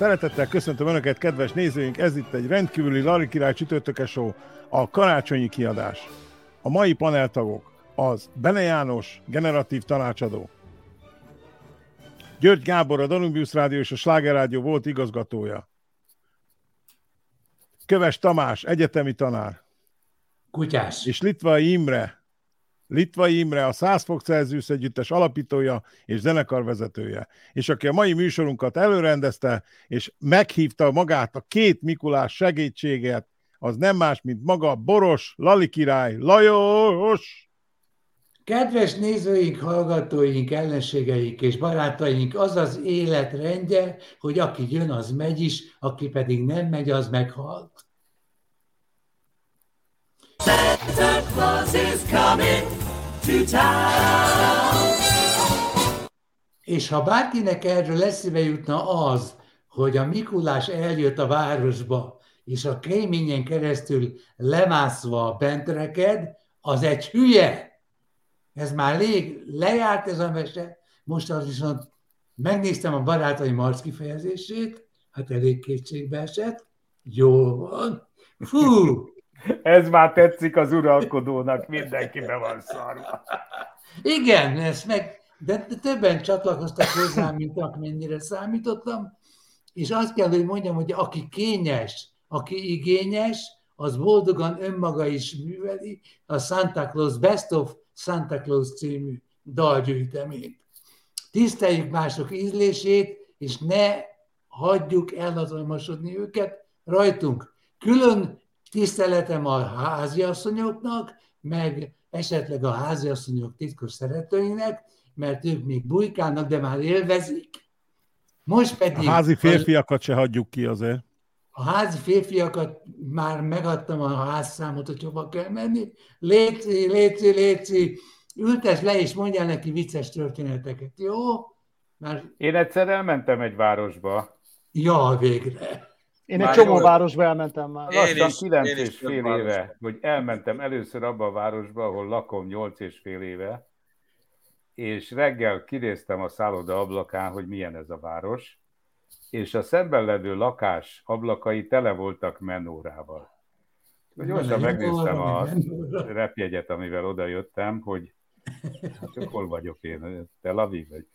Szeretettel köszöntöm Önöket, kedves nézőink! Ez itt egy rendkívüli Lari Király csütörtökes show, a karácsonyi kiadás. A mai paneltagok az Bene János, generatív tanácsadó, György Gábor, a Danubius Rádió és a Sláger Rádió volt igazgatója, Köves Tamás, egyetemi tanár, Kutyás. és Litvai Imre, Litvai Imre, a 100 fok Celsius együttes alapítója és zenekarvezetője, és aki a mai műsorunkat előrendezte, és meghívta magát a két Mikulás segítséget, az nem más, mint maga Boros, Lali király, Lajos! Kedves nézőink, hallgatóink, ellenségeink és barátaink, az az életrendje, hogy aki jön, az megy is, aki pedig nem megy, az meghalt. Santa Claus is coming to. És ha bárkinek erről eszébe jutna az, hogy a Mikulás eljött a városba, és a kéményen keresztül lemászva bent reked, az egy hülye. Ez már lég, lejárt ez a mese, most az viszont megnéztem a barátaim arc kifejezését, hát elég kétségbe esett, jó van, fú, Ez már tetszik az uralkodónak, mindenki be van szarva. Igen, ez meg, de többen csatlakoztak hozzám, mint amennyire számítottam, és azt kell, hogy mondjam, hogy aki kényes, aki igényes, az boldogan önmaga is műveli a Santa Claus Best of Santa Claus című dalgyűjteményt. Tiszteljük mások ízlését, és ne hagyjuk elhatalmasodni őket rajtunk. Külön tiszteletem a háziasszonyoknak, meg esetleg a háziasszonyok titkos szeretőinek, mert ők még bujkálnak, de már élvezik. Most A pedig házi férfiakat se hagyjuk ki azért. a házi férfiakat már megadtam a házszámot, hogy hova kell menni. Léci, léci, léci, ültes le és mondjál neki vicces történeteket, jó? Már, Én egyszer elmentem egy városba, ja, végre. Én egy Már csomó jól. városba elmentem már. Én lassan is, kilenc én is és fél városba. éve, hogy elmentem először abba a városba, ahol lakom nyolc és fél éve, és reggel kinéztem a szálloda ablakán, hogy milyen ez a város, és a szemben levő lakás ablakai tele voltak menórával. Gyorsan megnéztem a repjegyet, amivel oda jöttem, hogy hát hol vagyok én, Tel Aviv vagy.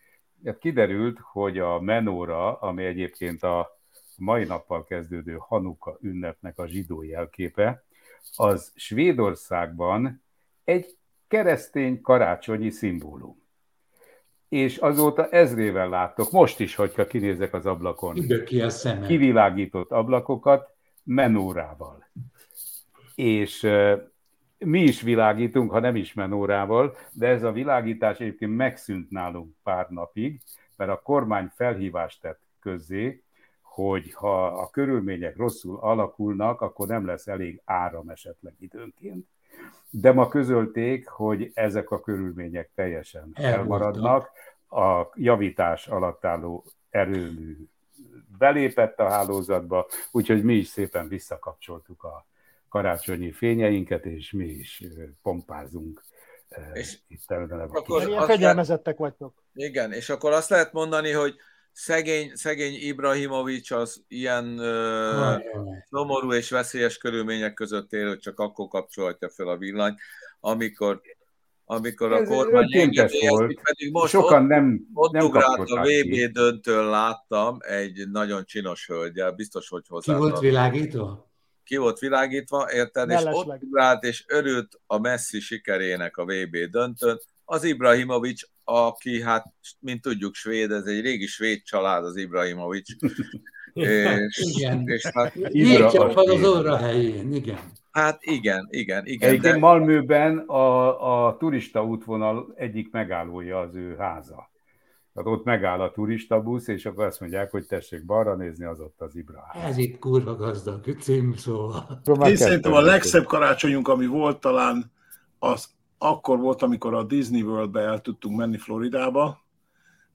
Hát kiderült, hogy a menóra, ami egyébként a mai nappal kezdődő Hanuka ünnepnek a zsidó jelképe, az Svédországban egy keresztény karácsonyi szimbólum. És azóta ezrével láttok, most is, hogyha kinézek az ablakon, ki a szemem. kivilágított ablakokat menórával. És mi is világítunk, ha nem is menórával, de ez a világítás egyébként megszűnt nálunk pár napig, mert a kormány felhívást tett közzé, hogy ha a körülmények rosszul alakulnak, akkor nem lesz elég áram esetleg időnként. De ma közölték, hogy ezek a körülmények teljesen elmaradnak, a javítás alatt álló erőmű belépett a hálózatba, úgyhogy mi is szépen visszakapcsoltuk a karácsonyi fényeinket, és mi is pompázunk. És itt ebben a akkor- azt fegyelmezettek vagytok. Igen, és akkor azt lehet mondani, hogy szegény, szegény Ibrahimovics az ilyen ö, szomorú és veszélyes körülmények között él, hogy csak akkor kapcsolhatja fel a villanyt, amikor, amikor a kormány önkéntes engedélyezi, volt. pedig most Sokan ott, nem, ott nem ugrált a VB ki. döntőn láttam egy nagyon csinos hölgyel, biztos, hogy Ki hozzá. volt világítva? ki volt világítva, érted? És ott Mellesleg. ugrált, és örült a Messi sikerének a VB döntőn. Az Ibrahimovics, aki hát, mint tudjuk, svéd, ez egy régi svéd család az Ibrahimovics. és, Igen. és hát, Ibra Jégcsap van az óra helyén, igen. hát igen, igen, igen. Egyébként De, Malmöben a, a turista útvonal egyik megállója az ő háza. Tehát ott megáll a turistabusz, és akkor azt mondják, hogy tessék balra nézni, az ott az Ibra. Ez itt kurva gazdag cím, szóval. Én szerintem a legszebb karácsonyunk, ami volt talán, az akkor volt, amikor a Disney Worldbe el tudtunk menni Floridába.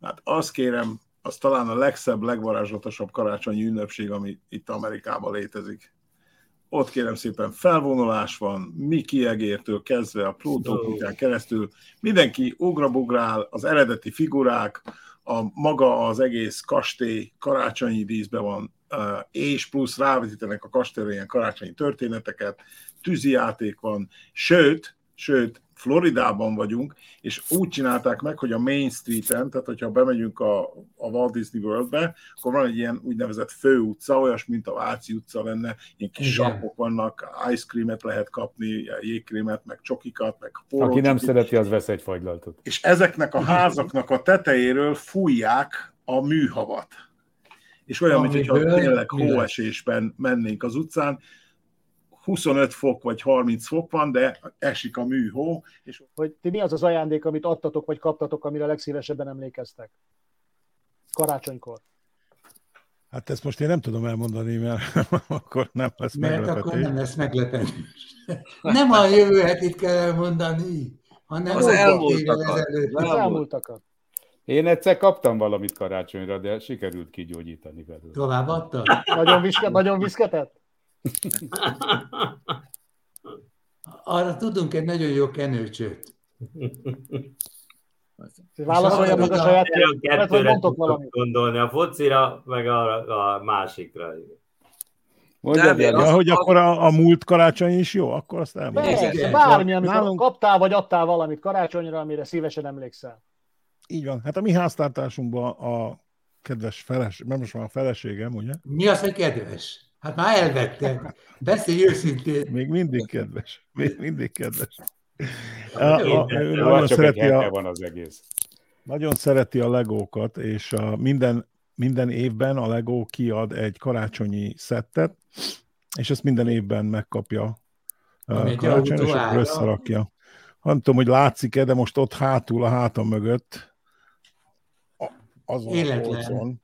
Hát azt kérem, az talán a legszebb, legvarázslatosabb karácsonyi ünnepség, ami itt Amerikában létezik. Ott kérem szépen felvonulás van, Mickey egértől kezdve a Pluto kutyán keresztül, mindenki ugrabugrál, az eredeti figurák, a maga az egész kastély karácsonyi díszben van, ö, és plusz rávetítenek a kastélyra ilyen karácsonyi történeteket, tűzijáték van, sőt, sőt, Floridában vagyunk, és úgy csinálták meg, hogy a Main Street-en, tehát hogyha bemegyünk a, a Walt Disney World-be, akkor van egy ilyen úgynevezett főutca, olyas, mint a Váci utca lenne, ilyen kis Igen. sapok vannak, ice creamet lehet kapni, jégkrémet, meg csokikat, meg forró Aki nem csokit. szereti, az vesz egy fagylaltot. És ezeknek a házaknak a tetejéről fújják a műhavat. És olyan, mintha tényleg hóesésben mennénk az utcán, 25 fok vagy 30 fok van, de esik a műhó, és Hogy ti mi az az ajándék, amit adtatok, vagy kaptatok, amire legszívesebben emlékeztek? Karácsonykor. Hát ezt most én nem tudom elmondani, mert akkor nem lesz Mert akkor nem lesz meglepetés. Nem a jövő hetit kell elmondani, hanem Az elmúltakat. Az Elmúlt. elmúltakat. Én egyszer kaptam valamit karácsonyra, de sikerült kigyógyítani belőle. Továbbadtad? Nagyon, viszket, nagyon viszketett? Arra tudunk egy nagyon jó kenőcsőt. Válaszolja meg a saját kettőre gondolni, a focira, meg a, a másikra. Mondjad, Nem, Ja, hogy akkor a, a múlt karácsony is jó, akkor azt elmondom. Persze, Igen. bármi, amikor Nálunk- kaptál vagy adtál valamit karácsonyra, amire szívesen emlékszel. Így van. Hát a mi háztartásunkban a kedves feles, nem most már a feleségem, ugye? Mi az, hogy kedves? Hát már elvetted. Beszélj őszintén. Még mindig kedves. Még mindig kedves. A, a, Jó, nagyon, egy szereti a, van az egész. nagyon szereti a legókat, és a minden, minden évben a Lego kiad egy karácsonyi szettet, és ezt minden évben megkapja egy karácsony, és akkor összerakja. Nem tudom, hogy látszik-e, de most ott hátul, a hátam mögött a- azon Életlen. a polcon,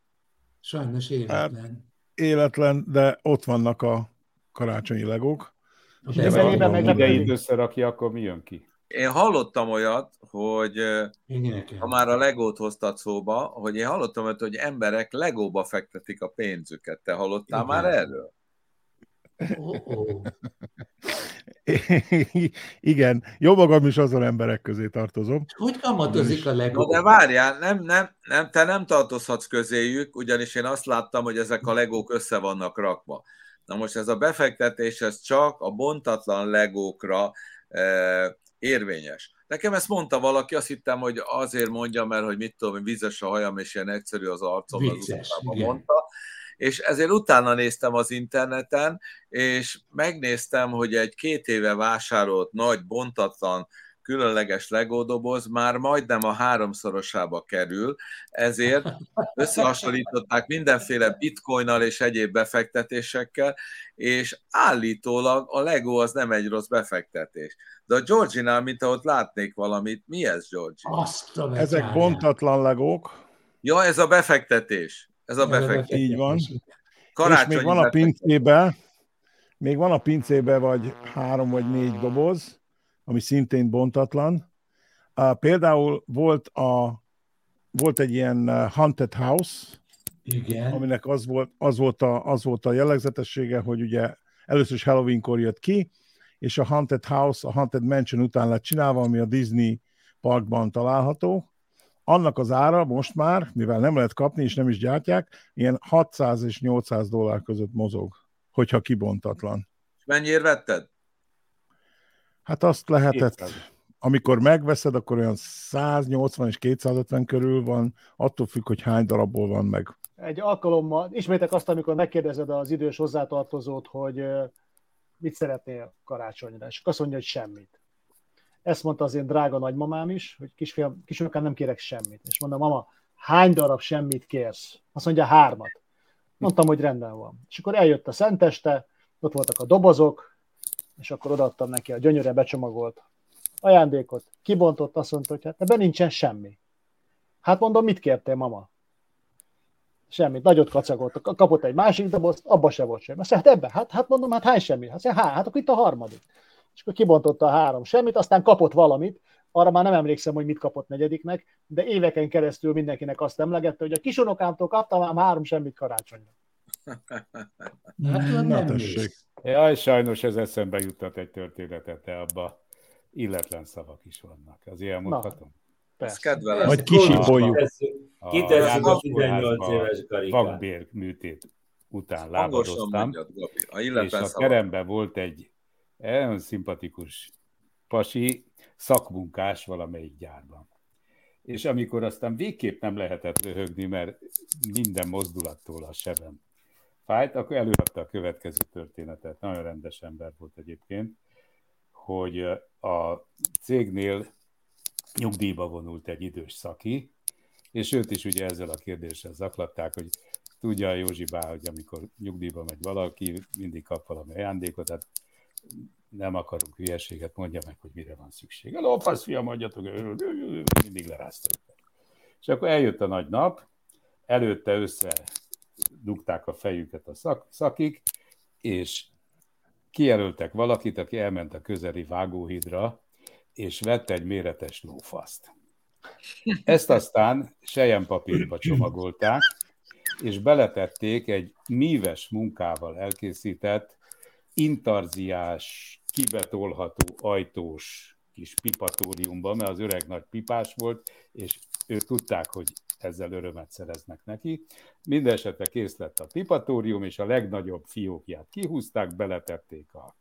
Sajnos életlen. Életlen, de ott vannak a karácsonyi legók. A És van ha meglepődik. ideit összerakja, akkor mi jön ki? Én hallottam olyat, hogy nekem. ha már a legót hoztad szóba, hogy én hallottam olyat, hogy emberek legóba fektetik a pénzüket. Te hallottál Igen. már erről? Ó, ó. Igen, jó magam is azon emberek közé tartozom. Hogy kamatozik a No, Lego? de várjál, nem, nem, nem, te nem tartozhatsz közéjük, ugyanis én azt láttam, hogy ezek a legók össze vannak rakva. Na most ez a befektetés, ez csak a bontatlan legókra e, érvényes. Nekem ezt mondta valaki, azt hittem, hogy azért mondja, mert hogy mit tudom, vizes a hajam, és ilyen egyszerű az arcom, az Vicces, utcában igen. mondta. És ezért utána néztem az interneten, és megnéztem, hogy egy két éve vásárolt nagy, bontatlan, különleges legódoboz már majdnem a háromszorosába kerül, ezért összehasonlították mindenféle bitcoinnal és egyéb befektetésekkel, és állítólag a Lego az nem egy rossz befektetés. De a Georginál, mint ahogy látnék valamit, mi ez, Georgi? Ezek bontatlan legók, Ja, ez a befektetés. Ez a befektetés. Így van. és Karácsonyi még van a pincébe, még van a pincébe vagy három vagy négy doboz, ami szintén bontatlan. Uh, például volt, a, volt egy ilyen uh, haunted house, Igen. aminek az volt, az, volt a, az volt a jellegzetessége, hogy ugye először is Halloweenkor jött ki, és a Haunted House, a Haunted Mansion után lett csinálva, ami a Disney parkban található. Annak az ára most már, mivel nem lehet kapni, és nem is gyártják, ilyen 600 és 800 dollár között mozog, hogyha kibontatlan. Mennyire vetted? Hát azt lehetett, 200. amikor megveszed, akkor olyan 180 és 250 körül van, attól függ, hogy hány darabból van meg. Egy alkalommal, ismétek azt, amikor megkérdezed az idős hozzátartozót, hogy mit szeretnél karácsonyra, és azt mondja, hogy semmit. Ezt mondta az én drága nagymamám is, hogy kisfiam, kisfiam nem kérek semmit. És mondom, mama, hány darab semmit kérsz? Azt mondja, hármat. Mondtam, hogy rendben van. És akkor eljött a szenteste, ott voltak a dobozok, és akkor odaadtam neki a gyönyörre becsomagolt ajándékot. Kibontott, azt mondta, hogy hát ebben nincsen semmi. Hát mondom, mit kértél, mama? Semmit, nagyot kacagott. Kapott egy másik dobozt, abba se volt semmi. Azt hát ebben, hát, hát mondom, hát hány semmi? Hát, hát, hát akkor itt a harmadik. És akkor kibontotta a három semmit, aztán kapott valamit, arra már nem emlékszem, hogy mit kapott negyediknek, de éveken keresztül mindenkinek azt emlegette, hogy a kisunokámtól kaptam ám három semmit karácsonyra. Hát Na nem tessék. Jaj, sajnos ez eszembe juttat egy történetet, de abba illetlen szavak is vannak. Az ilyen mondhatom? Persze. kedvelem. Majd kisipoljuk. A Kitesszük a János 18 kórházba éves karikát. Vakbér műtét után lábadoztam, mondjad, Gabi. A és a szavak. teremben volt egy nagyon szimpatikus pasi, szakmunkás valamelyik gyárban. És amikor aztán végképp nem lehetett röhögni, mert minden mozdulattól a sebem fájt, akkor előadta a következő történetet. Nagyon rendes ember volt egyébként, hogy a cégnél nyugdíjba vonult egy idős szaki, és őt is ugye ezzel a kérdéssel zaklatták, hogy tudja a Józsi bá, hogy amikor nyugdíjba megy valaki, mindig kap valami ajándékot, tehát nem akarunk hülyeséget, mondja meg, hogy mire van szüksége. Lófasz, fiam, mondjatok, mindig lerázta őket. És akkor eljött a nagy nap, előtte össze dugták a fejüket a szak, szakik, és kijelöltek valakit, aki elment a közeli vágóhídra, és vette egy méretes lófaszt. Ezt aztán sejempapírba csomagolták, és beletették egy míves munkával elkészített, intarziás, kibetolható ajtós kis pipatóriumba, mert az öreg nagy pipás volt, és ők tudták, hogy ezzel örömet szereznek neki. Mindenesetre kész lett a pipatórium, és a legnagyobb fiókját kihúzták, beletették a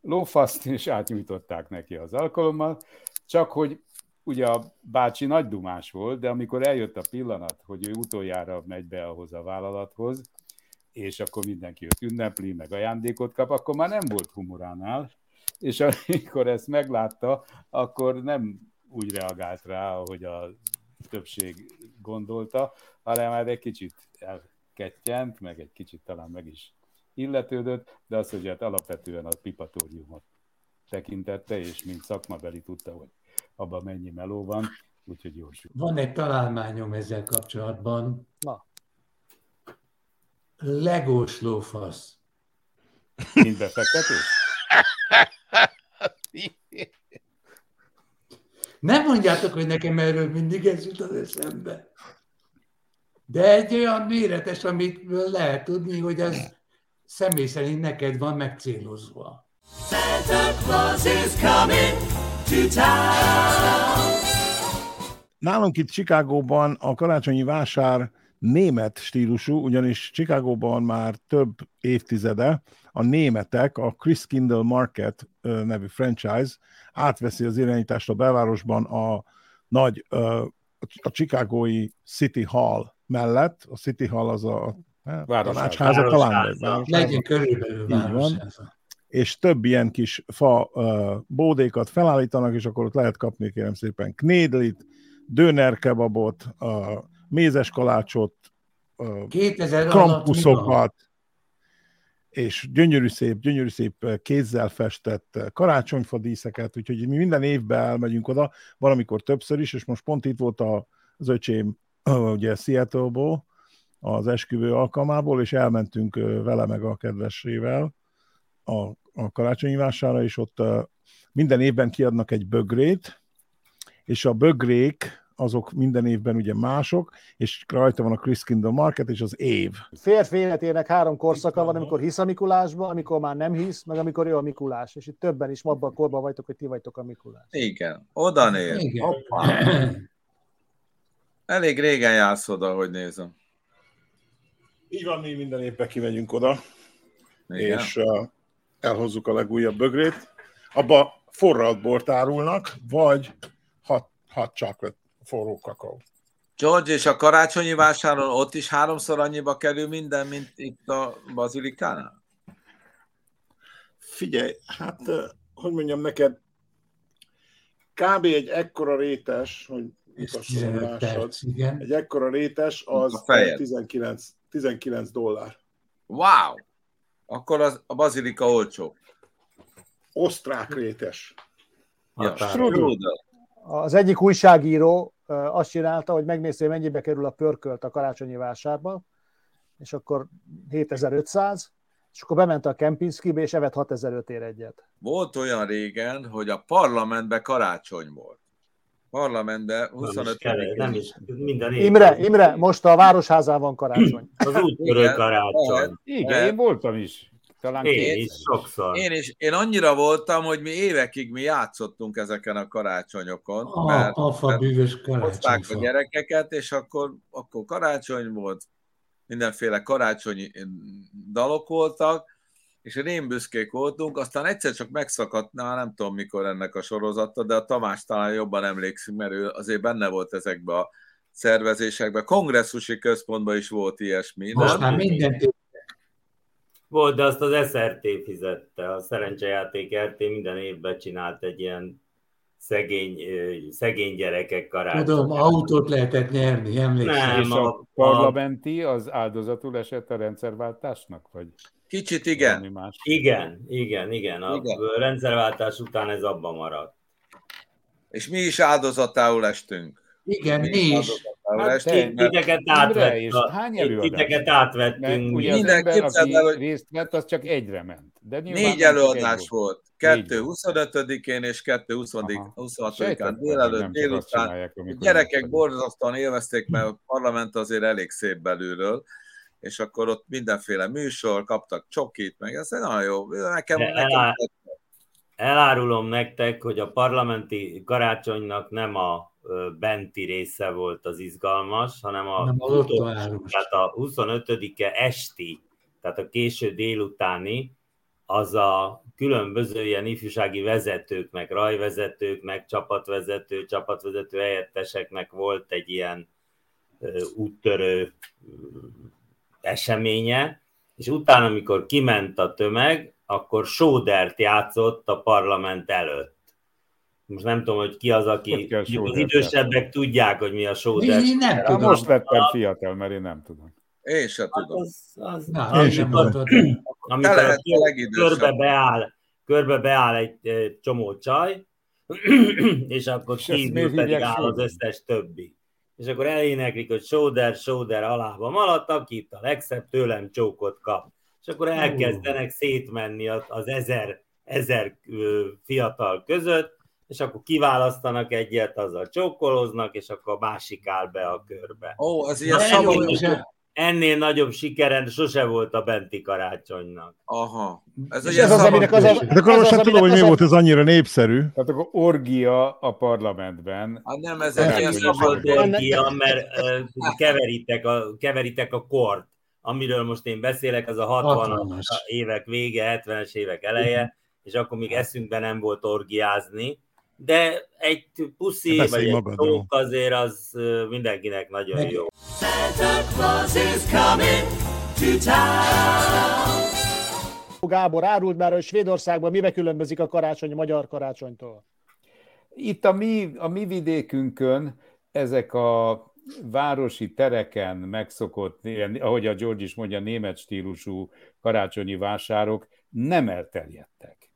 lófaszt, és átnyújtották neki az alkalommal, csak hogy ugye a bácsi nagy dumás volt, de amikor eljött a pillanat, hogy ő utoljára megy be ahhoz a vállalathoz, és akkor mindenki őt ünnepli, meg ajándékot kap, akkor már nem volt humoránál, és amikor ezt meglátta, akkor nem úgy reagált rá, ahogy a többség gondolta, hanem már egy kicsit elkettyent, meg egy kicsit talán meg is illetődött, de az, hogy hát alapvetően a pipatóriumot tekintette, és mint szakmabeli tudta, hogy abban mennyi meló van, úgyhogy jó sül. Van egy találmányom ezzel kapcsolatban. Na. Legós lófasz. Mind befektető? Nem mondjátok, hogy nekem erről mindig ez jut az eszembe. De egy olyan méretes, amit lehet tudni, hogy az személy szerint neked van megcélozva. Santa Claus is coming to town. Nálunk itt Chicagóban a karácsonyi vásár német stílusú, ugyanis Chicagóban már több évtizede a németek a Chris Kindle Market nevű franchise átveszi az irányítást a belvárosban a nagy, a Chicagói City Hall mellett. A City Hall az a tanácsháza talán, Legyen körülbelül Így van. városháza. és több ilyen kis fa uh, bódékat felállítanak, és akkor ott lehet kapni, kérem szépen, knédlit, dönerkebabot, uh, mézes kalácsot, uh, 2000 alatt mi van? krampuszokat, és gyönyörű szép, gyönyörű szép kézzel festett karácsonyfa díszeket, úgyhogy mi minden évben elmegyünk oda, valamikor többször is, és most pont itt volt az öcsém, ugye Seattle-ból, az esküvő alkalmából, és elmentünk vele meg a kedvesével, a, a karácsonyi vásárra, és ott minden évben kiadnak egy bögrét, és a bögrék azok minden évben ugye mások, és rajta van a Chris Kindle Market, és az év. Férfi életének három korszaka van, amikor hisz a Mikulásba, amikor már nem hisz, meg amikor ő a Mikulás. És itt többen is abban a korban vagytok, hogy ti vagytok a Mikulás. Igen, oda néz. Igen. Hoppá. Elég régen jársz oda, hogy nézem. Így van, mi minden évben kimegyünk oda, Igen. és uh, elhozzuk a legújabb bögrét. Abba forralt bort árulnak, vagy hat, hat chocolate, forró kakaó. George, és a karácsonyi vásáron ott is háromszor annyiba kerül minden, mint itt a bazilikánál? Figyelj, hát, hogy mondjam neked, kb. egy ekkora rétes, hogy 15 másod, egy ekkora rétes az A fejed. 19, 19 dollár. Wow! Akkor az, a bazilika olcsó. Osztrák rétes. Jó, de- Az egyik újságíró azt csinálta, hogy megnézte, hogy mennyibe kerül a pörkölt a karácsonyi vásárban, és akkor 7500, és akkor bement a Kempinskibe, és evett 6005 ér egyet. Volt olyan régen, hogy a parlamentben karácsony volt. Parlamentben Nem is, 25 kell, nem is, minden év. Imre, Imre, most a Városházán van karácsony. Az úttörő Igen. karácsony. Igen, én voltam is. Talán Én is, sokszor. Én is, én annyira voltam, hogy mi évekig mi játszottunk ezeken a karácsonyokon, A, mert, mert bűvös hozták a gyerekeket, és akkor, akkor karácsony volt, mindenféle karácsonyi dalok voltak, és rémbüszkék voltunk, aztán egyszer csak megszakadt, na, nem tudom mikor ennek a sorozata, de a Tamás talán jobban emlékszik, mert ő azért benne volt ezekbe a szervezésekben. Kongresszusi központban is volt ilyesmi. Most nem? már mindent Volt, de azt az SRT fizette. A szerencsejáték RT minden évben csinált egy ilyen szegény, szegény gyerekek karácsony. tudom, autót lehetett nyerni, emlékszem. Nem, a- a parlamenti az áldozatul esett a rendszerváltásnak? Vagy Kicsit igen. más? Igen, igen, igen. A Igen. rendszerváltás után ez abban maradt. És mi is áldozatául estünk. Igen, mi is. Hát Titeket átvett, hány előadás? titeket átvettünk. ugye az Minden- ember, képzeld el, aki hogy- részt vett, az csak egyre ment. De négy előadás egy volt. Kettő volt. 25-én és kettő 20 Aha. 26-án Sejtettem, hogy délelőtt, délután. A gyerekek borzasztóan élvezték, mert a parlament azért elég szép belülről, és akkor ott mindenféle műsor, kaptak csokit, meg ez nagyon jó. Nekem, De nekem elá- Elárulom nektek, hogy a parlamenti karácsonynak nem a benti része volt az izgalmas, hanem a, Nem az tehát a 25-e esti, tehát a késő délutáni, az a különböző ilyen ifjúsági vezetőknek, rajvezetőknek, csapatvezető, csapatvezető helyetteseknek volt egy ilyen úttörő eseménye, és utána, amikor kiment a tömeg, akkor sódert játszott a parlament előtt. Most nem tudom, hogy ki az, aki... kell Az idősebbek tudják, hogy mi a sóder. Mi nem Ja, tudom. most lettem fiatal, mert én nem tudom. én sem Hát tudom. az, az, Na, én sem amikor, tudom. amikor Te lehet a körbe beáll, körbe beáll egy csomó csaj, és akkor kívül pedig áll az összes többi. És akkor eléneklik, hogy sóder, sóder alába maradt, aki itt a legszebb tőlem csókot kap. És akkor elkezdenek szétmenni az, az ezer, ezer fiatal között, és akkor kiválasztanak egyet, azzal csókoloznak, és akkor a másik áll be a körbe. Ó, az ilyen. Se- Ennél nagyobb sikeren sose volt a benti karácsonynak. Aha. Ez És ez az, aminek az a- Hát akkor most az, nem tudom, hogy az mi volt ez annyira népszerű. Tehát akkor orgia a parlamentben. Hát nem, ez egy ilyen szabad. orgia, mert keveritek a, keveritek a kort. Amiről most én beszélek, az a 60-as 60-as. évek vége, 70-es évek eleje, és akkor még eszünkben nem volt orgiázni, de egy puszi, Beszélj vagy egy magadról. tók azért az mindenkinek nagyon Meg- jó. Santa Claus is coming to town. Gábor, árult már, hogy Svédországban mivel különbözik a karácsony a magyar karácsonytól? Itt a mi, a mi vidékünkön ezek a városi tereken megszokott, ahogy a George is mondja, német stílusú karácsonyi vásárok nem elterjedtek.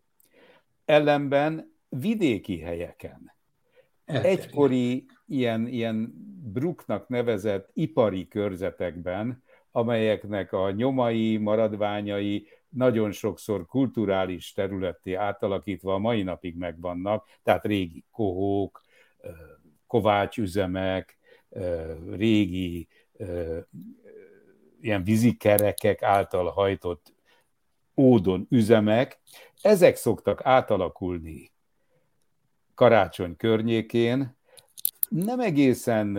Ellenben vidéki helyeken, elterjedt. egykori ilyen, ilyen bruknak nevezett ipari körzetekben, amelyeknek a nyomai, maradványai nagyon sokszor kulturális területté átalakítva a mai napig megvannak, tehát régi kohók, kovácsüzemek, régi ilyen vízikerekek által hajtott ódon üzemek, ezek szoktak átalakulni karácsony környékén, nem egészen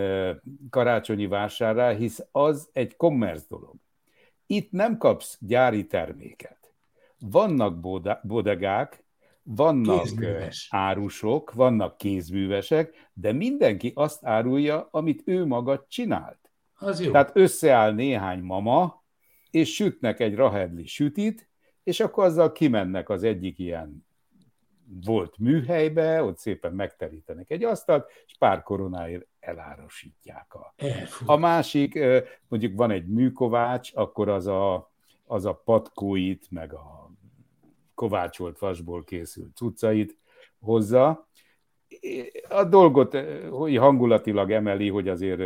karácsonyi vásárrá, hisz az egy commerce dolog. Itt nem kapsz gyári terméket. Vannak bodegák, vannak Kézműves. árusok, vannak kézművesek, de mindenki azt árulja, amit ő maga csinált. Az jó. Tehát összeáll néhány mama, és sütnek egy rahedli sütit, és akkor azzal kimennek az egyik ilyen volt műhelybe, ott szépen megterítenek egy asztalt, és pár koronáért elárasítják a, a másik, mondjuk van egy műkovács, akkor az a, az a patkóit, meg a kovácsolt vasból készült cuccait hozza. A dolgot hogy hangulatilag emeli, hogy azért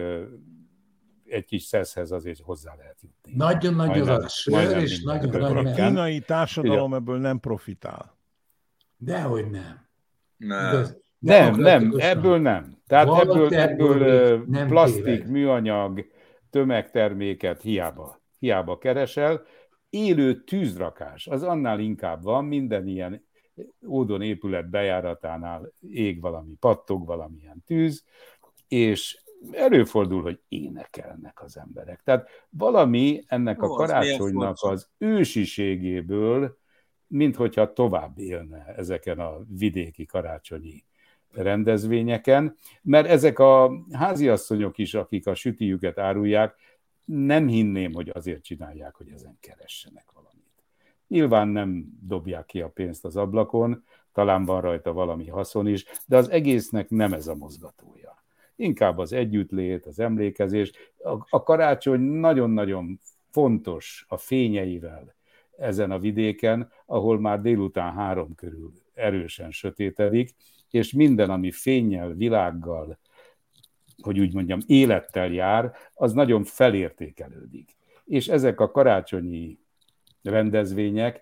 egy kis szeszhez azért hozzá lehet jutni. Nagyon nagy az a sör, és nagyon nagy A kínai társadalom ebből nem profitál. Dehogy nem. Nem. Igaz? Nem, nem, ebből nem. Tehát Walter ebből, ebből nem plastik, téved. műanyag, tömegterméket hiába, hiába keresel. élő tűzrakás, az annál inkább van, minden ilyen ódon épület bejáratánál ég valami, pattog valamilyen tűz, és előfordul, hogy énekelnek az emberek. Tehát valami ennek a Ó, az karácsonynak furcsa. az ősiségéből, mint hogyha tovább élne ezeken a vidéki karácsonyi rendezvényeken, mert ezek a háziasszonyok is, akik a sütijüket árulják, nem hinném, hogy azért csinálják, hogy ezen keressenek valamit. Nyilván nem dobják ki a pénzt az ablakon, talán van rajta valami haszon is, de az egésznek nem ez a mozgatója. Inkább az együttlét, az emlékezés. A, a karácsony nagyon-nagyon fontos a fényeivel ezen a vidéken, ahol már délután három körül erősen sötétedik, és minden, ami fényel, világgal, hogy úgy mondjam, élettel jár, az nagyon felértékelődik. És ezek a karácsonyi rendezvények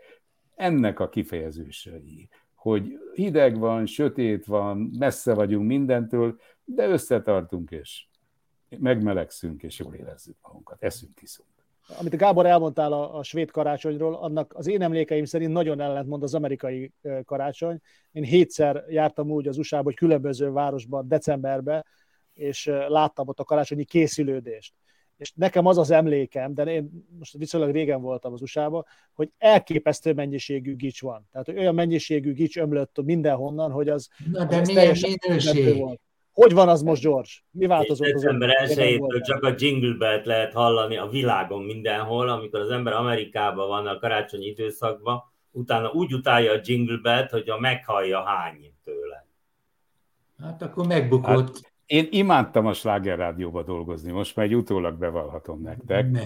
ennek a kifejezősei, hogy hideg van, sötét van, messze vagyunk mindentől, de összetartunk, és megmelegszünk, és jól érezzük magunkat, eszünk, iszunk. Amit a Gábor elmondtál a, a svéd karácsonyról, annak az én emlékeim szerint nagyon ellentmond az amerikai karácsony. Én hétszer jártam úgy az USA-ba, hogy különböző városban decemberben, és láttam ott a karácsonyi készülődést. És nekem az az emlékem, de én most viszonylag régen voltam az USA-ba, hogy elképesztő mennyiségű gics van. Tehát hogy olyan mennyiségű gics ömlött mindenhonnan, hogy az, Na de az milyen teljesen minőség? volt. Hogy van az most, George? Mi változott? az december utóbbi években 1 voltál? csak a Jingle Belt lehet hallani a világon mindenhol, amikor az ember Amerikában van a karácsonyi időszakban, utána úgy utálja a Jingle Belt, hogy a meghallja hány tőle. Hát akkor megbukott. Én imádtam a Sláger Rádióba dolgozni, most már egy utólag bevallhatom nektek, Ne,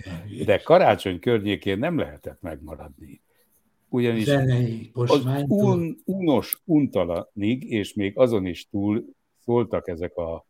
de karácsony környékén nem lehetett megmaradni. Ugyanis zenei az un, unos untalanig, és még azon is túl szóltak ezek a,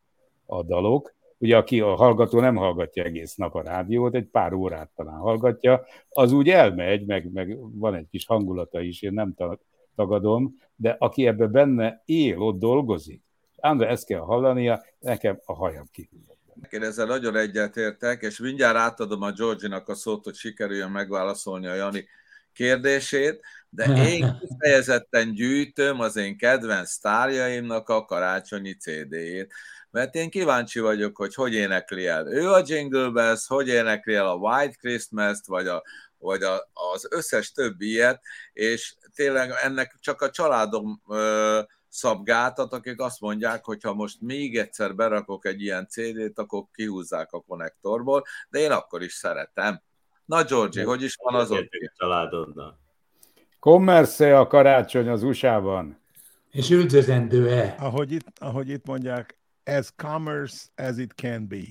a dalok. Ugye aki a hallgató nem hallgatja egész nap a rádiót, egy pár órát talán hallgatja, az úgy elmegy, meg, meg van egy kis hangulata is, én nem ta- tagadom, de aki ebbe benne él, ott dolgozik, Andra ezt kell hallania, nekem a hajam kihűlött. Én ezzel nagyon egyetértek, és mindjárt átadom a Georginak a szót, hogy sikerüljön megválaszolni a Jani kérdését, de én kifejezetten gyűjtöm az én kedvenc sztárjaimnak a karácsonyi CD-jét, mert én kíváncsi vagyok, hogy hogy énekli el ő a Jingle Bells, hogy énekli el a White Christmas-t, vagy, a, vagy a, az összes többi ilyet, és tényleg ennek csak a családom ö, szab gátat, akik azt mondják, hogy ha most még egyszer berakok egy ilyen CD-t, akkor kihúzzák a konnektorból, de én akkor is szeretem. Na, Georgi, hogy is van az ott? Egyetértek Commerce a karácsony az USA-ban. És üldözendő-e? Ahogy itt, ahogy itt mondják, as commerce as it can be.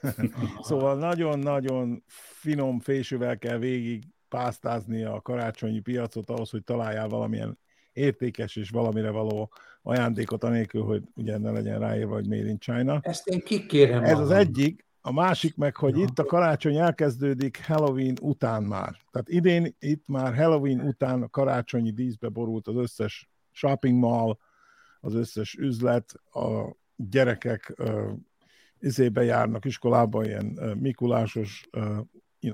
szóval nagyon-nagyon finom fésűvel kell végig pásztázni a karácsonyi piacot ahhoz, hogy találjál valamilyen értékes és valamire való ajándékot, anélkül, hogy ugye ne legyen ráírva, hogy Made in China. Ezt én kikérem Ez az magam. egyik, a másik meg, hogy itt a karácsony elkezdődik Halloween után már. Tehát idén itt már Halloween után a karácsonyi díszbe borult az összes shopping mall, az összes üzlet, a gyerekek uh, izébe járnak iskolába, ilyen uh, mikulásos uh,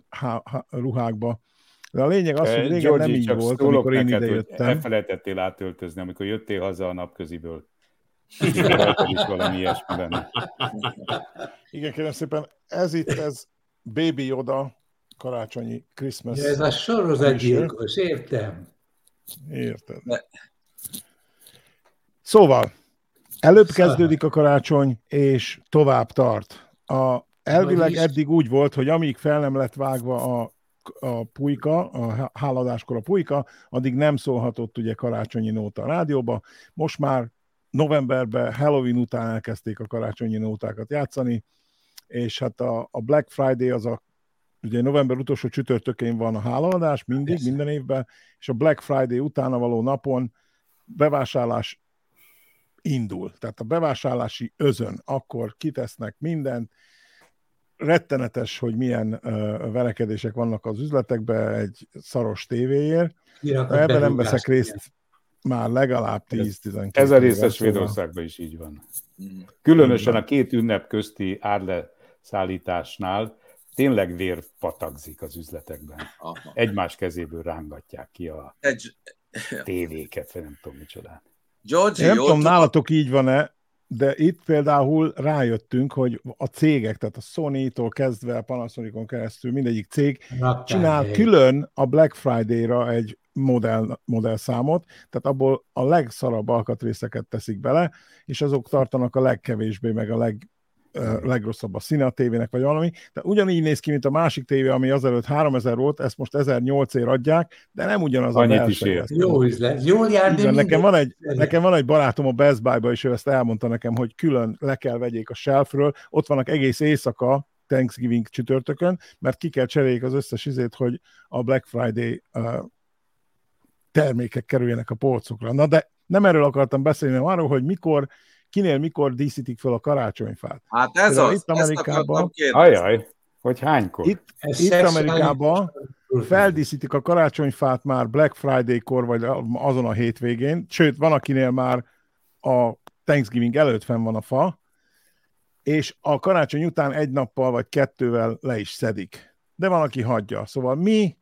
há, há, ruhákba. De a lényeg az, hogy régen Georgi, nem így volt, amikor én ide jöttem. Elfelejtettél átöltözni, amikor jöttél haza a napköziből. Is valami ilyesmi benne. Igen, kérem szépen, ez itt, ez Baby Yoda karácsonyi Christmas. Ja, ez a sorozatgyilkos, értem. Érted. Szóval, előbb Szóval. kezdődik a karácsony, és tovább tart. A, elvileg eddig úgy volt, hogy amíg fel nem lett vágva a, a pulyka, a háladáskor a pulyka, addig nem szólhatott ugye karácsonyi nóta a rádióba. Most már novemberben, Halloween után elkezdték a karácsonyi nótákat játszani, és hát a, a Black Friday az a ugye november utolsó csütörtökén van a hálaadás, mindig, Persze. minden évben, és a Black Friday utána való napon bevásárlás indul. Tehát a bevásárlási özön, akkor kitesznek mindent, rettenetes, hogy milyen uh, verekedések vannak az üzletekben egy szaros tévéért. Ebben nem veszek részt már legalább 10-12 Ez a része Svédországban is így van. Mm. Különösen a két ünnep közti árleszállításnál tényleg vér patakzik az üzletekben. Aha. Egymás kezéből rángatják ki a Egy, tévéket, vagy nem tudom micsodát. Georgie, Én nem tudom, tudod, nálatok így van-e, de itt például rájöttünk, hogy a cégek, tehát a Sony-tól kezdve a Panasonicon keresztül mindegyik cég Raktárhely. csinál külön a Black Friday-ra egy modell, modell számot, tehát abból a legszarabb alkatrészeket teszik bele, és azok tartanak a legkevésbé, meg a leg, legrosszabb a színe a tévének, vagy valami. De ugyanígy néz ki, mint a másik tévé, ami azelőtt 3000 volt, ezt most 1008 ér adják, de nem ugyanaz Annyit a is ér. Jó üzlet. Jól jár, de van, nekem, van egy, nekem van egy barátom a Best Buy-ba, és ő ezt elmondta nekem, hogy külön le kell vegyék a shelfről, ott vannak egész éjszaka, Thanksgiving csütörtökön, mert ki kell cseréljék az összes izét, hogy a Black Friday uh, termékek kerüljenek a polcokra. Na de nem erről akartam beszélni, hanem arról, hogy mikor, kinél mikor díszítik fel a karácsonyfát. Hát ez Például az, itt Amerikában-. Ajaj, hogy hánykor? Itt, Ez itt Amerikában feldíszítik a karácsonyfát már Black Friday-kor, vagy azon a hétvégén, sőt, van akinél már a Thanksgiving előtt fenn van a fa, és a karácsony után egy nappal vagy kettővel le is szedik. De van, aki hagyja. Szóval mi,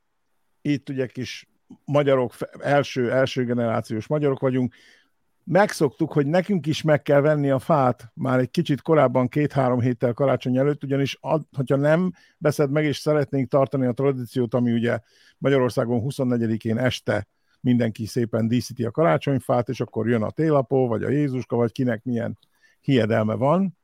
itt ugye kis magyarok, első, első generációs magyarok vagyunk, megszoktuk, hogy nekünk is meg kell venni a fát már egy kicsit korábban, két-három héttel karácsony előtt, ugyanis ad, hogyha nem veszed meg, és szeretnénk tartani a tradíciót, ami ugye Magyarországon 24-én este mindenki szépen díszíti a karácsonyfát, és akkor jön a télapó, vagy a Jézuska, vagy kinek milyen hiedelme van.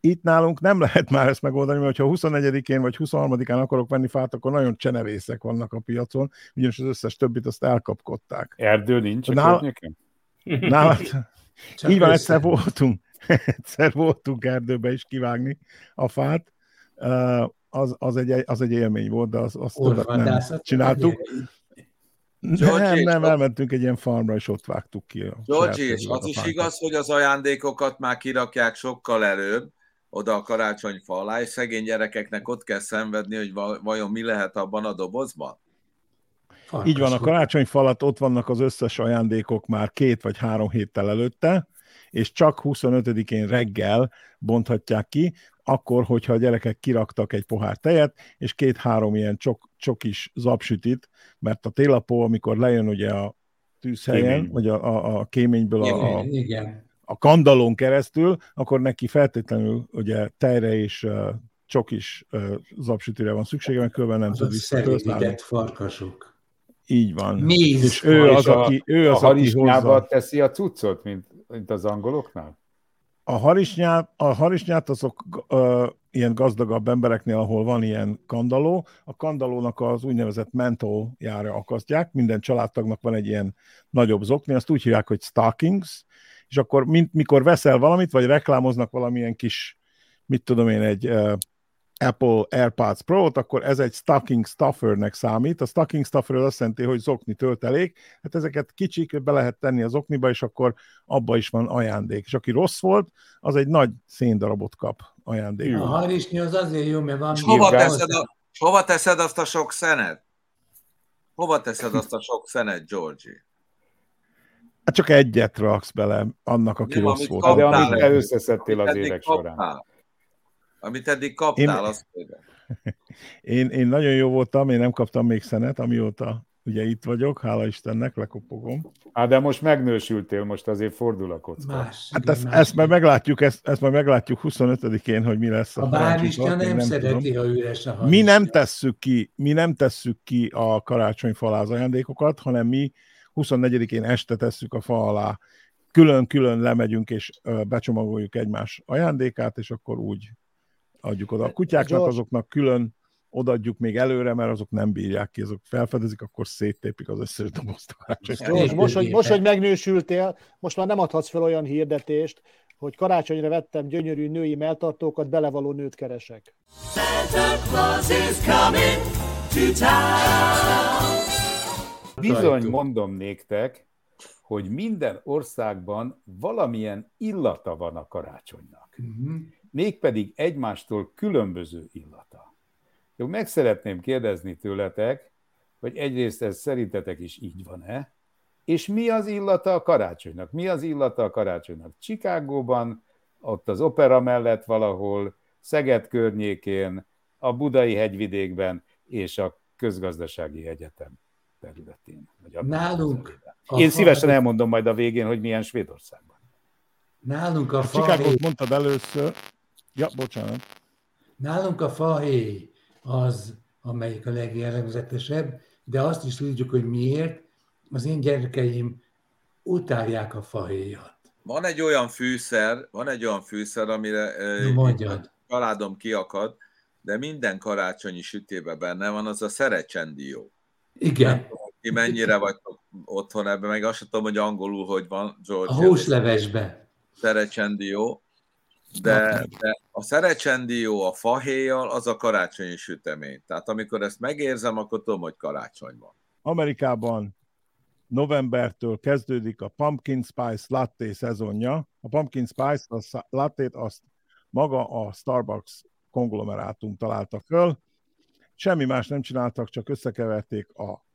Itt nálunk nem lehet már ezt megoldani, mert ha 24-én vagy 23-án akarok venni fát, akkor nagyon csenevészek vannak a piacon, ugyanis az összes többit azt elkapkodták. Erdő nincs környéken? Nálad, így van, egyszer voltunk, egyszer voltunk erdőbe is kivágni a fát. Az, az, egy, az egy élmény volt, de az, azt többet nem csináltuk. Georgie, Nem, nem, elmentünk egy ilyen farmra, és ott vágtuk ki. A és az is igaz, hogy az ajándékokat már kirakják sokkal előbb, oda a karácsonyfa alá, és szegény gyerekeknek ott kell szenvedni, hogy va- vajon mi lehet abban a dobozban? Farkas Így van, a karácsonyfalat ott vannak az összes ajándékok már két vagy három héttel előtte, és csak 25-én reggel bonthatják ki, akkor, hogyha a gyerekek kiraktak egy pohár tejet, és két-három ilyen csok, csokis zapsütit, mert a télapó, amikor lejön ugye a tűzhelyen, Kémény. vagy a, a, a kéményből a, a, Igen, igen. A kandalón keresztül, akkor neki feltétlenül ugye tejre és uh, csokis uh, zapsütire van szüksége, mert különben nem tud szerényített farkasok. Így van. Méz. És ő És az, a- aki, ő A az, aki harisnyába hozza. teszi a cuccot, mint, mint az angoloknál? A harisnyát, a harisnyát azok ö, ilyen gazdagabb embereknél, ahol van ilyen kandaló, a kandalónak az úgynevezett mentoljára akasztják, minden családtagnak van egy ilyen nagyobb zokni, azt úgy hívják, hogy stockings, és akkor mint, mikor veszel valamit, vagy reklámoznak valamilyen kis, mit tudom én, egy uh, Apple AirPods Pro-t, akkor ez egy stocking stuffernek számít. A stocking stuffer az azt jelenti, hogy zokni töltelék. Hát ezeket kicsik be lehet tenni az okniba, és akkor abba is van ajándék. És aki rossz volt, az egy nagy széndarabot kap ajándék. A harisnyi az azért jó, mert van... És hova teszed, a, hova teszed azt a sok szenet? Hova teszed azt a sok szenet, Georgie? Hát csak egyet raksz bele annak, aki Nem, rossz volt. De amit egy- összeszedtél az évek során. kaptál. Amit eddig kaptál, Én- azt mondja. Én, én nagyon jó voltam, én nem kaptam még szenet, amióta ugye itt vagyok, hála Istennek, lekopogom. Hát de most megnősültél, most azért fordul a kocka. Más, Hát igen, ezt, más. ezt majd meglátjuk, ezt, ezt majd meglátjuk 25-én, hogy mi lesz a, A még nem, tudom. szereti, ha üres a Mi harisnya. nem tesszük ki, mi nem tesszük ki a karácsonyfa alá az ajándékokat, hanem mi 24-én este tesszük a fa alá. Külön-külön lemegyünk és becsomagoljuk egymás ajándékát, és akkor úgy adjuk oda. A kutyáknak azoknak külön odaadjuk még előre, mert azok nem bírják ki, azok felfedezik, akkor széttépik az összes dobozt. George, most, hogy, most, hogy megnősültél, most már nem adhatsz fel olyan hirdetést, hogy karácsonyra vettem gyönyörű női melltartókat, belevaló nőt keresek. Santa Claus is coming to town. Bizony mondom néktek, hogy minden országban valamilyen illata van a karácsonynak. Mhm. Mégpedig egymástól különböző illata. Jó, meg szeretném kérdezni tőletek, hogy egyrészt ez szerintetek is így van-e, és mi az illata a karácsonynak? Mi az illata a karácsonynak? Csikágóban, ott az opera mellett valahol, Szeged környékén, a Budai hegyvidékben és a közgazdasági egyetem területén. Vagy a Nálunk Én a szívesen fa- elmondom majd a végén, hogy milyen Svédországban. Nálunk a A fa Chicagót mondtad először. Ja, bocsánat. Nálunk a fahéj az, amelyik a legjellegzetesebb, de azt is tudjuk, hogy miért. Az én gyerekeim utálják a fahéjat. Van egy olyan fűszer, van egy olyan fűszer, amire mondjad. családom kiakad, de minden karácsonyi sütében benne van, az a szerecsendió. Igen, Ti mennyire vagytok otthon ebben, meg azt sem tudom, hogy angolul hogy van, a George. húslevesbe. Szerecsendió, de, de a szerecsendió a fahéjjal az a karácsonyi sütemény. Tehát amikor ezt megérzem, akkor tudom, hogy karácsony van. Amerikában novembertől kezdődik a Pumpkin Spice Latte szezonja. A Pumpkin Spice a latte azt maga a Starbucks konglomerátum találta föl. Semmi más nem csináltak, csak összekeverték a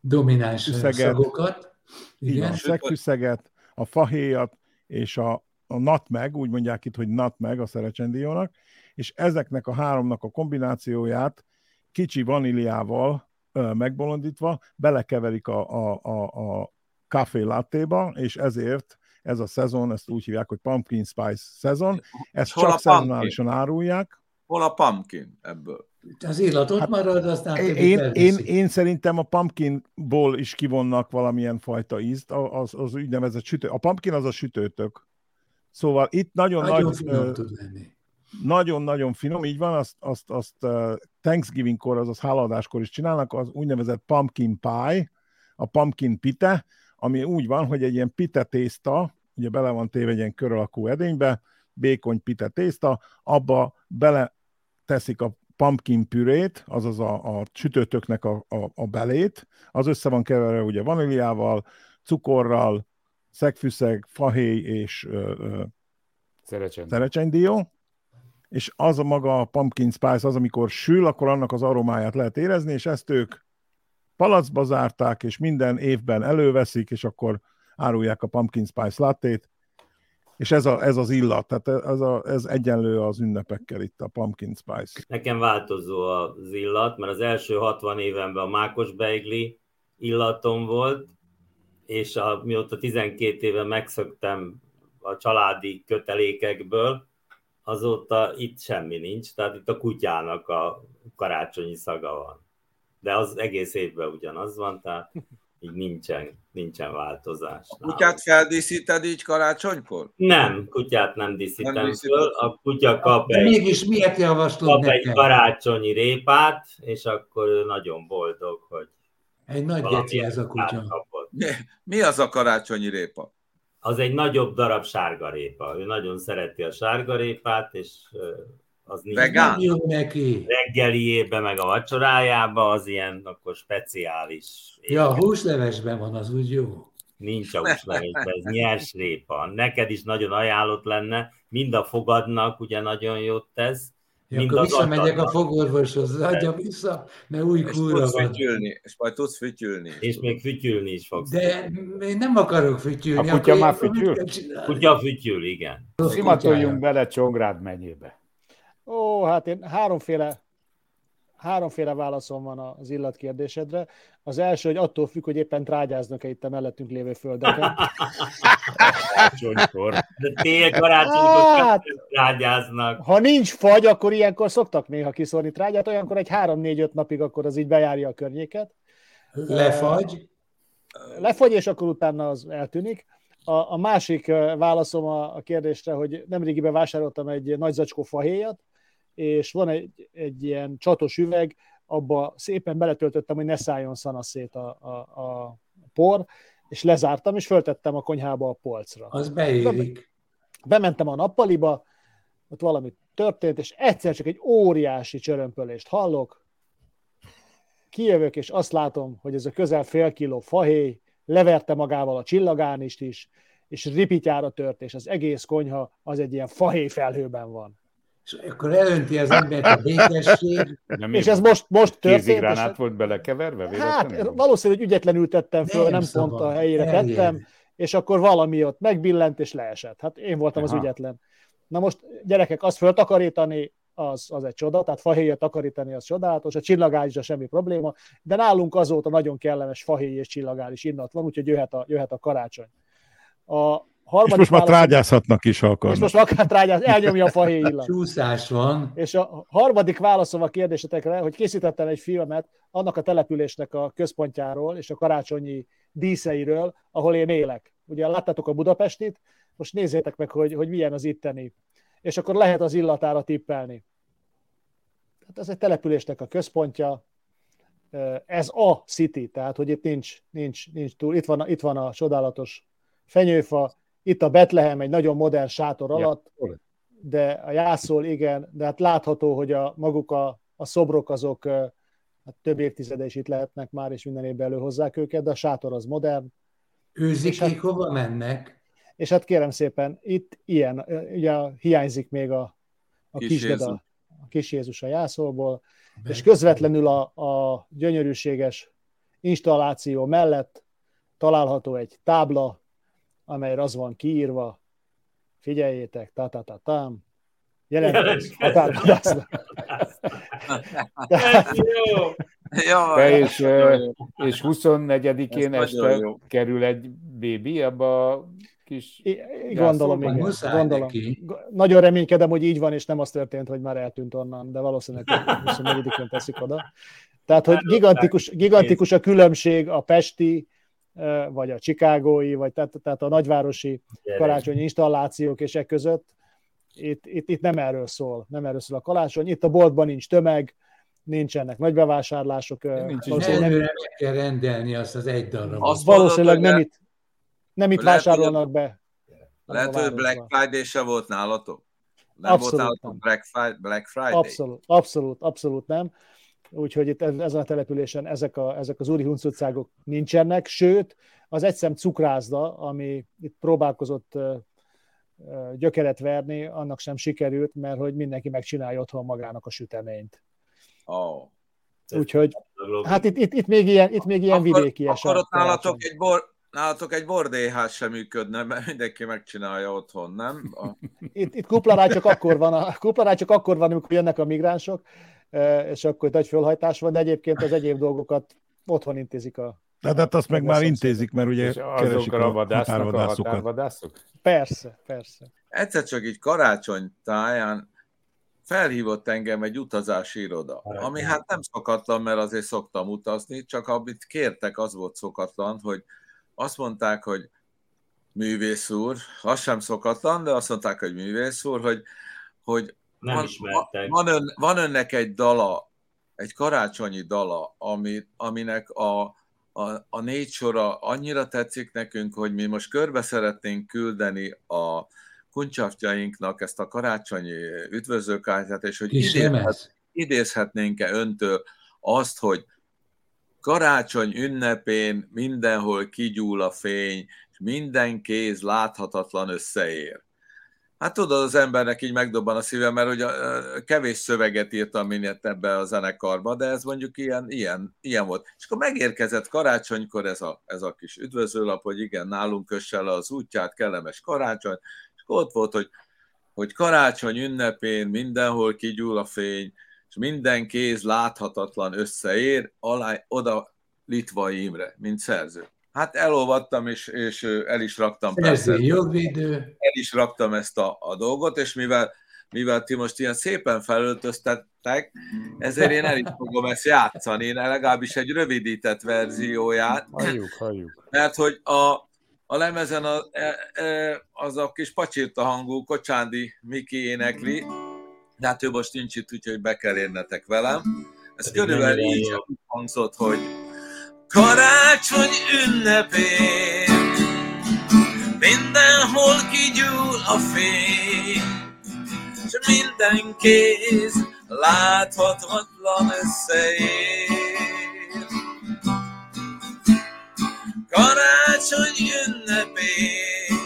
Domináns Üszeget. szagokat. Igen. A szegfűszeget, a fahéjat és a, a nutmeg, úgy mondják itt, hogy nutmeg a szerecsendiónak, és ezeknek a háromnak a kombinációját kicsi vaníliával ö, megbolondítva belekeverik a, a, a, a café lattéba, és ezért ez a szezon, ezt úgy hívják, hogy pumpkin spice szezon, ezt Hol a csak szezonálisan árulják. Hol a pumpkin ebből? Az illat ott Hát, marad, aztán Én, én, én szerintem a pumpkinból is kivonnak valamilyen fajta ízt, az, az úgynevezett sütő. A pumpkin az a sütőtök. Szóval itt nagyon, Nagyon nagy, finom tud lenni. nagyon-nagyon finom, így van, azt, azt, azt Thanksgiving-kor, azaz háladáskor is csinálnak, az úgynevezett pumpkin pie, a pumpkin pite, ami úgy van, hogy egy ilyen pite tészta, ugye bele van téve egy ilyen kör alakú edénybe, békony pite tészta, abba bele teszik a pumpkin pürét, azaz a, a sütőtöknek a, a, a belét, az össze van keverve ugye vaníliával, cukorral, szegfűszeg, fahéj és szerecsendió, és az a maga a pumpkin spice, az amikor sül, akkor annak az aromáját lehet érezni, és ezt ők palacba zárták, és minden évben előveszik, és akkor árulják a pumpkin spice lattét, és ez, a, ez az illat, tehát ez, a, ez egyenlő az ünnepekkel itt a pumpkin spice. Nekem változó az illat, mert az első 60 évenben a mákos beigli illatom volt, és a, mióta 12 éve megszöktem a családi kötelékekből, azóta itt semmi nincs, tehát itt a kutyának a karácsonyi szaga van. De az egész évben ugyanaz van, tehát így nincsen, nincsen változás. A kutyát feldíszíted így karácsonykor? Nem, kutyát nem díszítem Nem föl, a kutya kap De egy mégis miért javaslod kap egy nekem? karácsonyi répát, és akkor ő nagyon boldog, hogy Egy nagy geci ez a kutya. kapott. Mi, mi az a karácsonyi répa? Az egy nagyobb darab sárgarépa. Ő nagyon szereti a sárgarépát, és az nincs Vegán? Nem neki. reggeliébe, meg a vacsorájába, az ilyen akkor speciális. Ja, a húslevesben van, az úgy jó. Nincs a húslevesben, ez nyers répa. Neked is nagyon ajánlott lenne, mind a fogadnak ugye nagyon jót tesz, Ja, mind akkor visszamegyek a fogorvoshoz, adja vissza, mert új kúra van. fütyülni, és majd tudsz fütyülni. is, és még fütyülni is fogsz. De én nem akarok fütyülni. A kutya már fütyül? Kutya fütyül, igen. Szimatoljunk bele Csongrád megyébe. Ó, hát én háromféle, háromféle válaszom van az illatkérdésedre. Az első, hogy attól függ, hogy éppen trágyáznak-e itt a mellettünk lévő földeken. Karácsonykor. De tél karácsonykor Hát. rágyáznak. Ha nincs fagy, akkor ilyenkor szoktak néha kiszórni trágyát, olyankor egy három-négy-öt napig akkor az így bejárja a környéket. Lefagy. Lefogy, és akkor utána az eltűnik. A, a másik válaszom a, a kérdésre, hogy nemrégiben vásároltam egy nagy zacskó fahéjat, és van egy, egy ilyen csatos üveg, abba szépen beletöltöttem, hogy ne szálljon szana szét a, a, a por, és lezártam, és föltettem a konyhába a polcra. Az beérik. Bementem a nappaliba, ott valami történt, és egyszer csak egy óriási csörömpölést hallok, kijövök, és azt látom, hogy ez a közel fél kiló fahéj leverte magával a csillagánist is, és ripityára tört, és az egész konyha az egy ilyen fahéj felhőben van. És akkor elönti az embert a békesség. De mi És ez most, most történt. kézigránát és- volt belekeverve? Hát véletlenül? valószínű, hogy ügyetlenül tettem föl, nem, nem szabad. pont a helyére Terjed. tettem, és akkor valami ott megbillent és leesett. Hát én voltam az Aha. ügyetlen. Na most gyerekek, azt föltakarítani az, az egy csoda, tehát fahéjat takarítani az csodálatos, a csillagálisra semmi probléma, de nálunk azóta nagyon kellemes fahéj és csillagális innat van, úgyhogy jöhet a, jöhet a karácsony. A és most már trágyázhatnak is, ha akarnak. És most akár trágyáz, elnyomja a fahéj illat. Csúszás van. És a harmadik válaszom a kérdésetekre, hogy készítettem egy filmet annak a településnek a központjáról és a karácsonyi díszeiről, ahol én élek. Ugye láttátok a Budapestit, most nézzétek meg, hogy, hogy milyen az itteni. És akkor lehet az illatára tippelni. Tehát ez egy településnek a központja, ez a city, tehát hogy itt nincs, nincs, nincs túl. Itt van, itt van a csodálatos fenyőfa, itt a Betlehem egy nagyon modern sátor alatt, de a jászol igen, de hát látható, hogy a maguk a, a szobrok azok hát több évtizede is itt lehetnek már, és minden évben előhozzák őket, de a sátor az modern. Őzik, hát, hova mennek? És hát kérem szépen, itt ilyen, ugye hiányzik még a, a kis, kis Jézus. a kis Jézus a jászolból, és közvetlenül a, a gyönyörűséges installáció mellett található egy tábla, amelyre az van kiírva, figyeljétek, ta ta ta tam. Jelentkezik Ja, és, és 24-én este kerül egy bébi abba a kis... I, gondolom, igen. Gondolom. Nagyon reménykedem, hogy így van, és nem az történt, hogy már eltűnt onnan, de valószínűleg 24-én teszik oda. Tehát, hogy gigantikus, gigantikus a különbség a pesti vagy a Chicagói, vagy tehát, tehát a nagyvárosi karácsonyi installációk és e között. Itt, itt, itt nem erről szól, nem erről szól a karácsony. Itt a boltban nincs tömeg, nincsenek nagy bevásárlások. Nincs valószínűleg nem, meg kell rendelni azt az egy darabot. Azt valószínűleg nem itt, nem itt vásárolnak be. Lehet, hogy Black Friday se volt nálatok? Nem abszolút volt nálatok Black Friday? Black Friday? Abszolút, abszolút, abszolút nem úgyhogy itt ezen a településen ezek, a, ezek az úri huncutcágok nincsenek, sőt, az egyszem cukrászda, ami itt próbálkozott gyökeret verni, annak sem sikerült, mert hogy mindenki megcsinálja otthon magának a süteményt. Oh. Úgyhogy, hát itt, itt, itt, még ilyen, itt még ilyen akkor, vidéki eset. Akkor ott nálatok egy, bor, nálatok egy bordéház sem működne, mert mindenki megcsinálja otthon, nem? A... Itt, itt kuplaráj csak akkor van, a, kuplaráj csak akkor van, amikor jönnek a migránsok, és akkor nagy fölhajtás van, de egyébként az egyéb dolgokat otthon intézik a de hát azt meg már intézik, mert ugye keresik a, a határvadászokat. A persze, persze. Egyszer csak így karácsony táján felhívott engem egy utazási iroda, ami hát nem szokatlan, mert azért szoktam utazni, csak amit kértek, az volt szokatlan, hogy azt mondták, hogy művész úr, az sem szokatlan, de azt mondták, hogy művész úr, hogy, hogy nem van, ismertek. Van, ön, van önnek egy dala, egy karácsonyi dala, ami, aminek a, a, a négy sora annyira tetszik nekünk, hogy mi most körbe szeretnénk küldeni a kuncsaftjainknak ezt a karácsonyi üdvözlőkártyát, és hogy idézhet, idézhetnénk-e öntől azt, hogy karácsony ünnepén mindenhol kigyúl a fény, és minden kéz láthatatlan összeér. Hát tudod, az embernek így megdobban a szíve, mert ugye kevés szöveget írtam minél ebbe a zenekarba, de ez mondjuk ilyen, ilyen, ilyen volt. És akkor megérkezett karácsonykor ez a, ez a kis üdvözőlap, hogy igen, nálunk kössel az útját, kellemes karácsony, és akkor ott volt, hogy, hogy karácsony ünnepén mindenhol kigyúl a fény, és minden kéz láthatatlan összeér, alá, oda Litvai Imre, mint szerző. Hát elolvattam, és, és el is raktam. Persze, jogvédő. El is raktam ezt a, a dolgot, és mivel, mivel ti most ilyen szépen felöltöztettek, ezért én el is fogom ezt játszani, legalábbis egy rövidített verzióját. Halljuk, halljuk. Mert hogy a, a lemezen a, e, e, az a kis pacsirta hangú Kocsándi Miki énekli, de hát ő most nincs itt, úgyhogy be kell érnetek velem. Ez körülbelül így hangzott, hogy Karácsony ünnepén. Mindenhol kigyúl a fény És minden kéz láthatatlan összeér. Karácsony ünnepén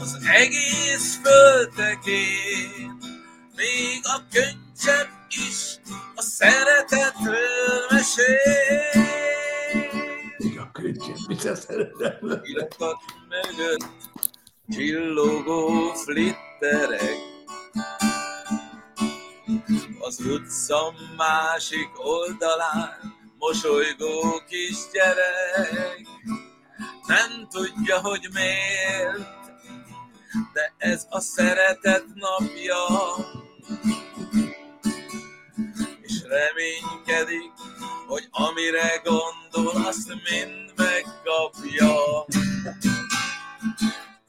Az egész földekén Még a könycsepp Irakat mögött csillogó flitterek, Az utca másik oldalán mosolygó kisgyerek. Nem tudja, hogy miért, de ez a szeretet napja, és reménykedik, hogy amire gondol, azt mind megkapja.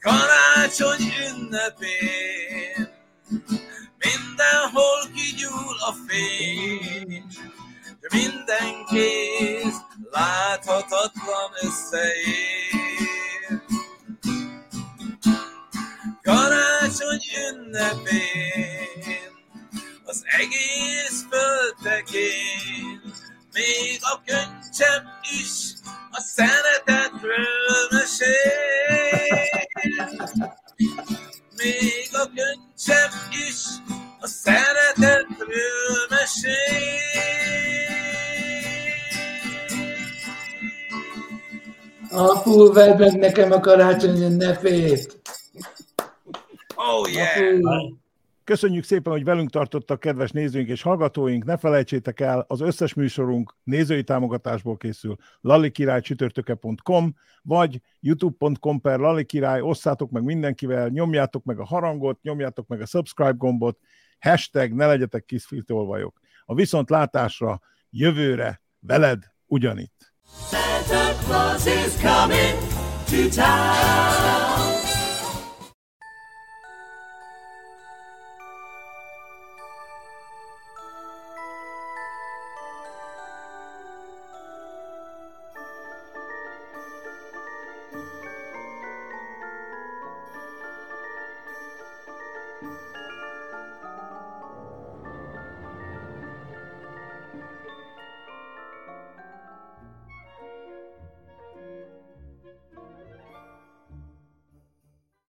Karácsony ünnepén mindenhol kigyúl a fény, minden kéz láthatatlan összeér. Karácsony ünnepén az egész földtekén még a könycsem is a szeretetről Apu, vedd meg nekem a karácsony ünnepét! Oh yeah! Apu, Köszönjük szépen, hogy velünk tartottak kedves nézőink és hallgatóink. Ne felejtsétek el, az összes műsorunk nézői támogatásból készül lalikirálycsütörtöke.com vagy youtube.com per lalikirály, osszátok meg mindenkivel, nyomjátok meg a harangot, nyomjátok meg a subscribe gombot, hashtag ne legyetek kis filtolvajok. A viszontlátásra jövőre veled ugyanitt. Santa Claus is coming to town.